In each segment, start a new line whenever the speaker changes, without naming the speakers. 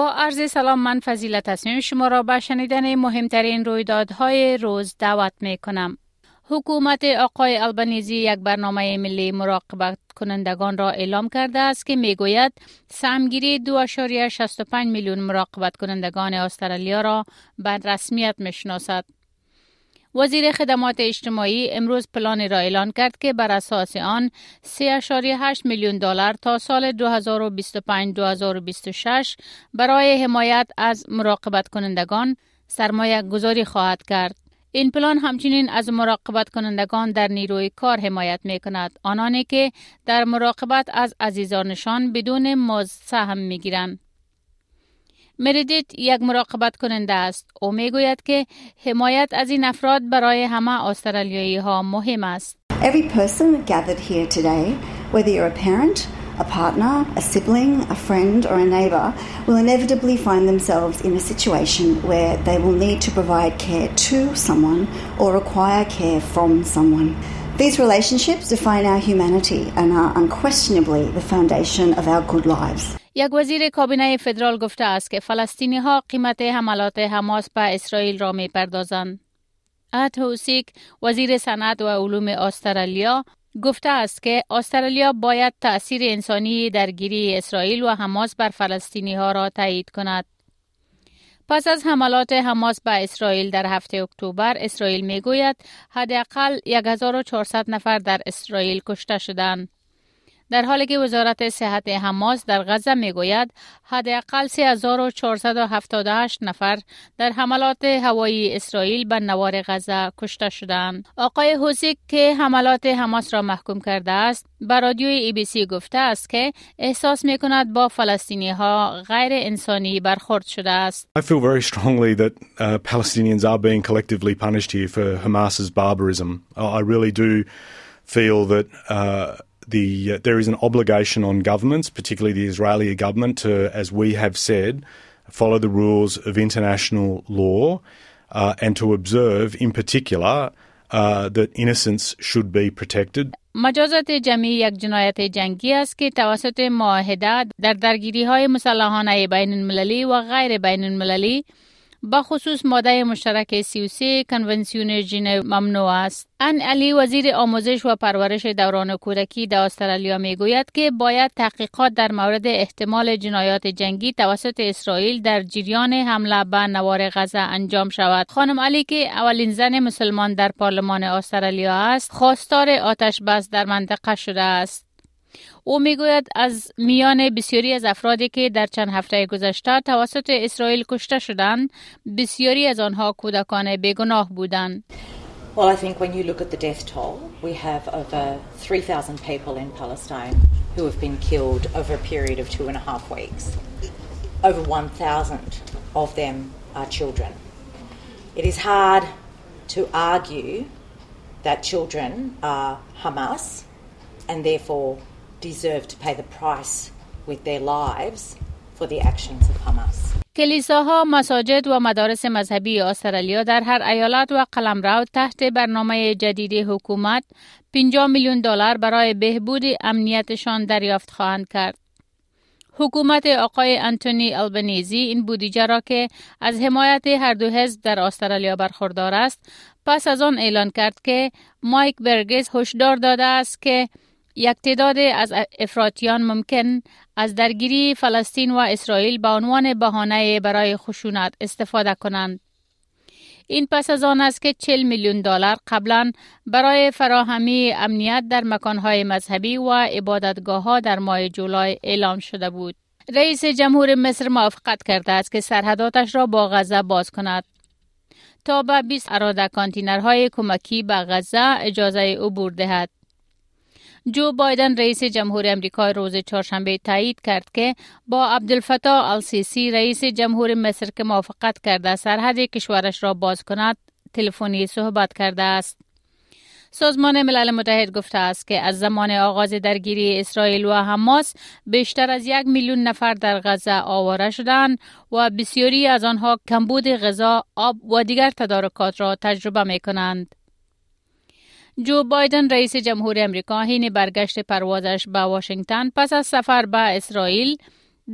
با عرض سلام من فضیلت هستم شما را به شنیدن مهمترین رویدادهای روز دعوت می کنم. حکومت آقای البنیزی یک برنامه ملی مراقبت کنندگان را اعلام کرده است که می گوید سمگیری 2.65 میلیون مراقبت کنندگان استرالیا را به رسمیت می شناسد. وزیر خدمات اجتماعی امروز پلان را اعلان کرد که بر اساس آن 3.8 میلیون دلار تا سال 2025-2026 برای حمایت از مراقبت کنندگان سرمایه گذاری خواهد کرد. این پلان همچنین از مراقبت کنندگان در نیروی کار حمایت می کند. آنانی که در مراقبت از عزیزانشان بدون مزد سهم می گیرند. مریدیت یک مراقبت کننده است. او میگوید که حمایت از این افراد برای همه استرالیایی ها مهم است.
Every person gathered here today, whether you're a parent, a partner, a sibling, a friend, or a neighbour, will inevitably find themselves in a situation where they will need to provide care to someone or require care from someone. These relationships define our humanity and are unquestionably the foundation of our good lives.
یک وزیر کابینه فدرال گفته است که فلسطینی ها قیمت حملات حماس به اسرائیل را می پردازند. ات حوسیک وزیر صنعت و علوم استرالیا گفته است که استرالیا باید تأثیر انسانی درگیری اسرائیل و حماس بر فلسطینی ها را تایید کند. پس از حملات حماس به اسرائیل در هفته اکتبر اسرائیل می گوید حداقل 1400 نفر در اسرائیل کشته شدند. در حالی که وزارت صحت حماس در غزه می‌گوید حداقل 3478 نفر در حملات هوایی اسرائیل به نوار غزه کشته شدند. آقای حوزیک که حملات حماس را محکوم کرده است به رادیوی ای بی سی گفته است که احساس می کند با فلسطینی ها غیر انسانی برخورد شده است.
I feel very strongly that uh, Palestinians are being collectively punished here for Hamas's barbarism. I really do feel that uh, the uh, there is an obligation on governments, particularly the Israeli government, to, as we have said, follow the rules of international law uh, and to observe, in particular, uh, that innocence should be protected.
مجازات جمعی یک جنایت جنگی است که توسط معاهده در درگیری های مسلحانه بین المللی و غیر بین المللی با خصوص ماده مشترک 33 کنونسیون ژنو ممنوع است. ان علی وزیر آموزش و پرورش دوران کودکی در استرالیا می گوید که باید تحقیقات در مورد احتمال جنایات جنگی توسط اسرائیل در جریان حمله به نوار غزه انجام شود. خانم علی که اولین زن مسلمان در پارلمان استرالیا است، خواستار آتش بس در منطقه شده است. او می‌گوید از میان بسیاری از افرادی که در چند هفته گذشته توسط اسرائیل کشته شدند بسیاری از آنها کودکان بیگناه بودند
Well, I think when you look at the death toll, we have over 3,000 people in Palestine who have been killed over a period of two and a half weeks. Over 1,000 of them are children. It is hard to argue that children are Hamas and therefore deserve to pay the price with their lives for the actions of Hamas.
کلیساها، مساجد و مدارس مذهبی استرالیا در هر ایالت و قلمرو تحت برنامه جدید حکومت 50 میلیون دلار برای بهبود امنیتشان دریافت خواهند کرد. حکومت آقای انتونی البنیزی این بودجه را که از حمایت هر دو حزب در استرالیا برخوردار است پس از آن اعلان کرد که مایک برگز هشدار داده است که یک تعداد از افراطیان ممکن از درگیری فلسطین و اسرائیل به عنوان بهانه برای خشونت استفاده کنند. این پس از آن است که 40 میلیون دلار قبلا برای فراهمی امنیت در مکانهای مذهبی و عبادتگاه ها در ماه جولای اعلام شده بود. رئیس جمهور مصر موافقت کرده است که سرحداتش را با غزه باز کند تا به 20 اراده کانتینرهای کمکی به غزه اجازه عبور دهد. جو بایدن رئیس جمهور امریکا روز چهارشنبه تایید کرد که با عبدالفتاح السیسی رئیس جمهور مصر که موافقت کرده سرحد کشورش را باز کند تلفنی صحبت کرده است. سازمان ملل متحد گفته است که از زمان آغاز درگیری اسرائیل و حماس بیشتر از یک میلیون نفر در غزه آواره شدند و بسیاری از آنها کمبود غذا، آب و دیگر تدارکات را تجربه می کنند. جو بایدن رئیس جمهور امریکا حین برگشت پروازش به واشنگتن پس از سفر به اسرائیل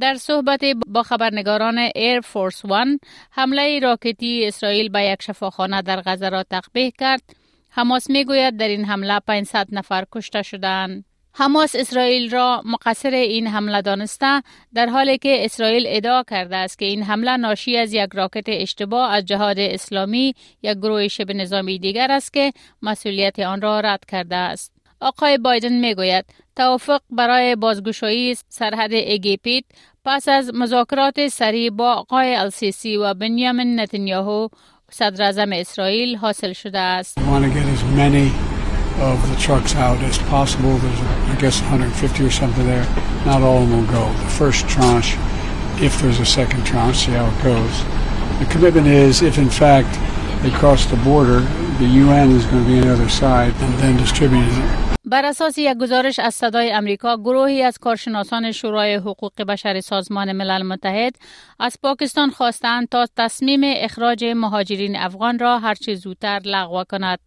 در صحبت با خبرنگاران ایر فورس وان حمله راکتی اسرائیل به یک شفاخانه در غزه را تقبیح کرد حماس می‌گوید در این حمله 500 نفر کشته شدند. حماس اسرائیل را مقصر این حمله دانسته در حالی که اسرائیل ادعا کرده است که این حمله ناشی از یک راکت اشتباه از جهاد اسلامی یک گروه شبه نظامی دیگر است که مسئولیت آن را رد کرده است. آقای بایدن می‌گوید توافق برای بازگشایی سرحد اگیپیت پس از مذاکرات سریع با آقای السیسی و بنیامین نتانیاهو صدر اسرائیل حاصل شده است.
of the trucks out as possible. There's, I guess, 150 or something there. Not all of them will go. The first tranche, if there's a second tranche, see how it goes. The commitment is, if in fact they cross the border, the UN is going to be on the other side and then distributing it.
بر اساس یک گزارش از صدای امریکا گروهی از کارشناسان شورای حقوق بشر سازمان ملل متحد از پاکستان خواستند تا تصمیم اخراج مهاجرین افغان را هرچه زودتر لغو کند.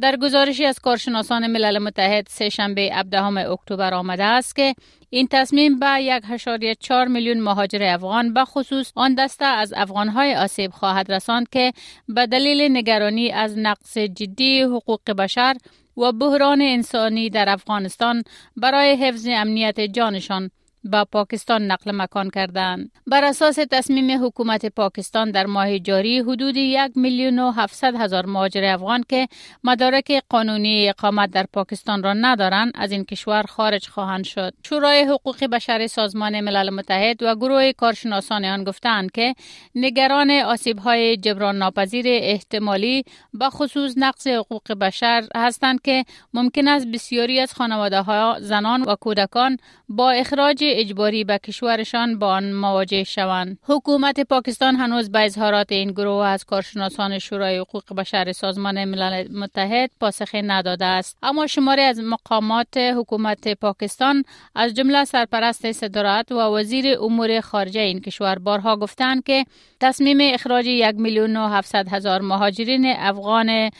در گزارشی از کارشناسان ملل متحد سه شنبه 17 اکتبر آمده است که این تصمیم به 1.4 میلیون مهاجر افغان به خصوص آن دسته از افغانهای آسیب خواهد رساند که به دلیل نگرانی از نقص جدی حقوق بشر و بحران انسانی در افغانستان برای حفظ امنیت جانشان با پاکستان نقل مکان کردند. بر اساس تصمیم حکومت پاکستان در ماه جاری حدود یک میلیون و هفتصد هزار مهاجر افغان که مدارک قانونی اقامت در پاکستان را ندارند از این کشور خارج خواهند شد. شورای حقوق بشر سازمان ملل متحد و گروه کارشناسان آن گفتند که نگران آسیب های جبران ناپذیر احتمالی به خصوص نقص حقوق بشر هستند که ممکن است بسیاری از خانواده ها زنان و کودکان با اخراج اجباری به کشورشان با آن مواجه شوند. حکومت پاکستان هنوز به اظهارات این گروه از کارشناسان شورای حقوق بشر سازمان ملل متحد پاسخ نداده است. اما شماری از مقامات حکومت پاکستان از جمله سرپرست صدارت و وزیر امور خارجه این کشور بارها گفتند که تصمیم اخراج یک میلیون و هفتصد هزار مهاجرین افغان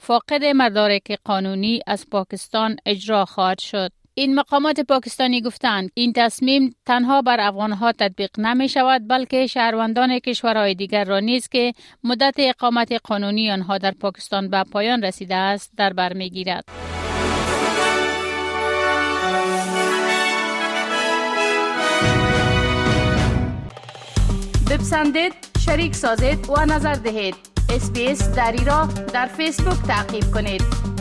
فاقد مدارک قانونی از پاکستان اجرا خواهد شد. این مقامات پاکستانی گفتند این تصمیم تنها بر افغانها تطبیق نمی شود بلکه شهروندان کشورهای دیگر را نیز که مدت اقامت قانونی آنها در پاکستان به پایان رسیده است در بر می گیرد. بپسندید، شریک سازید و نظر دهید. اسپیس دری را در فیسبوک تعقیب کنید.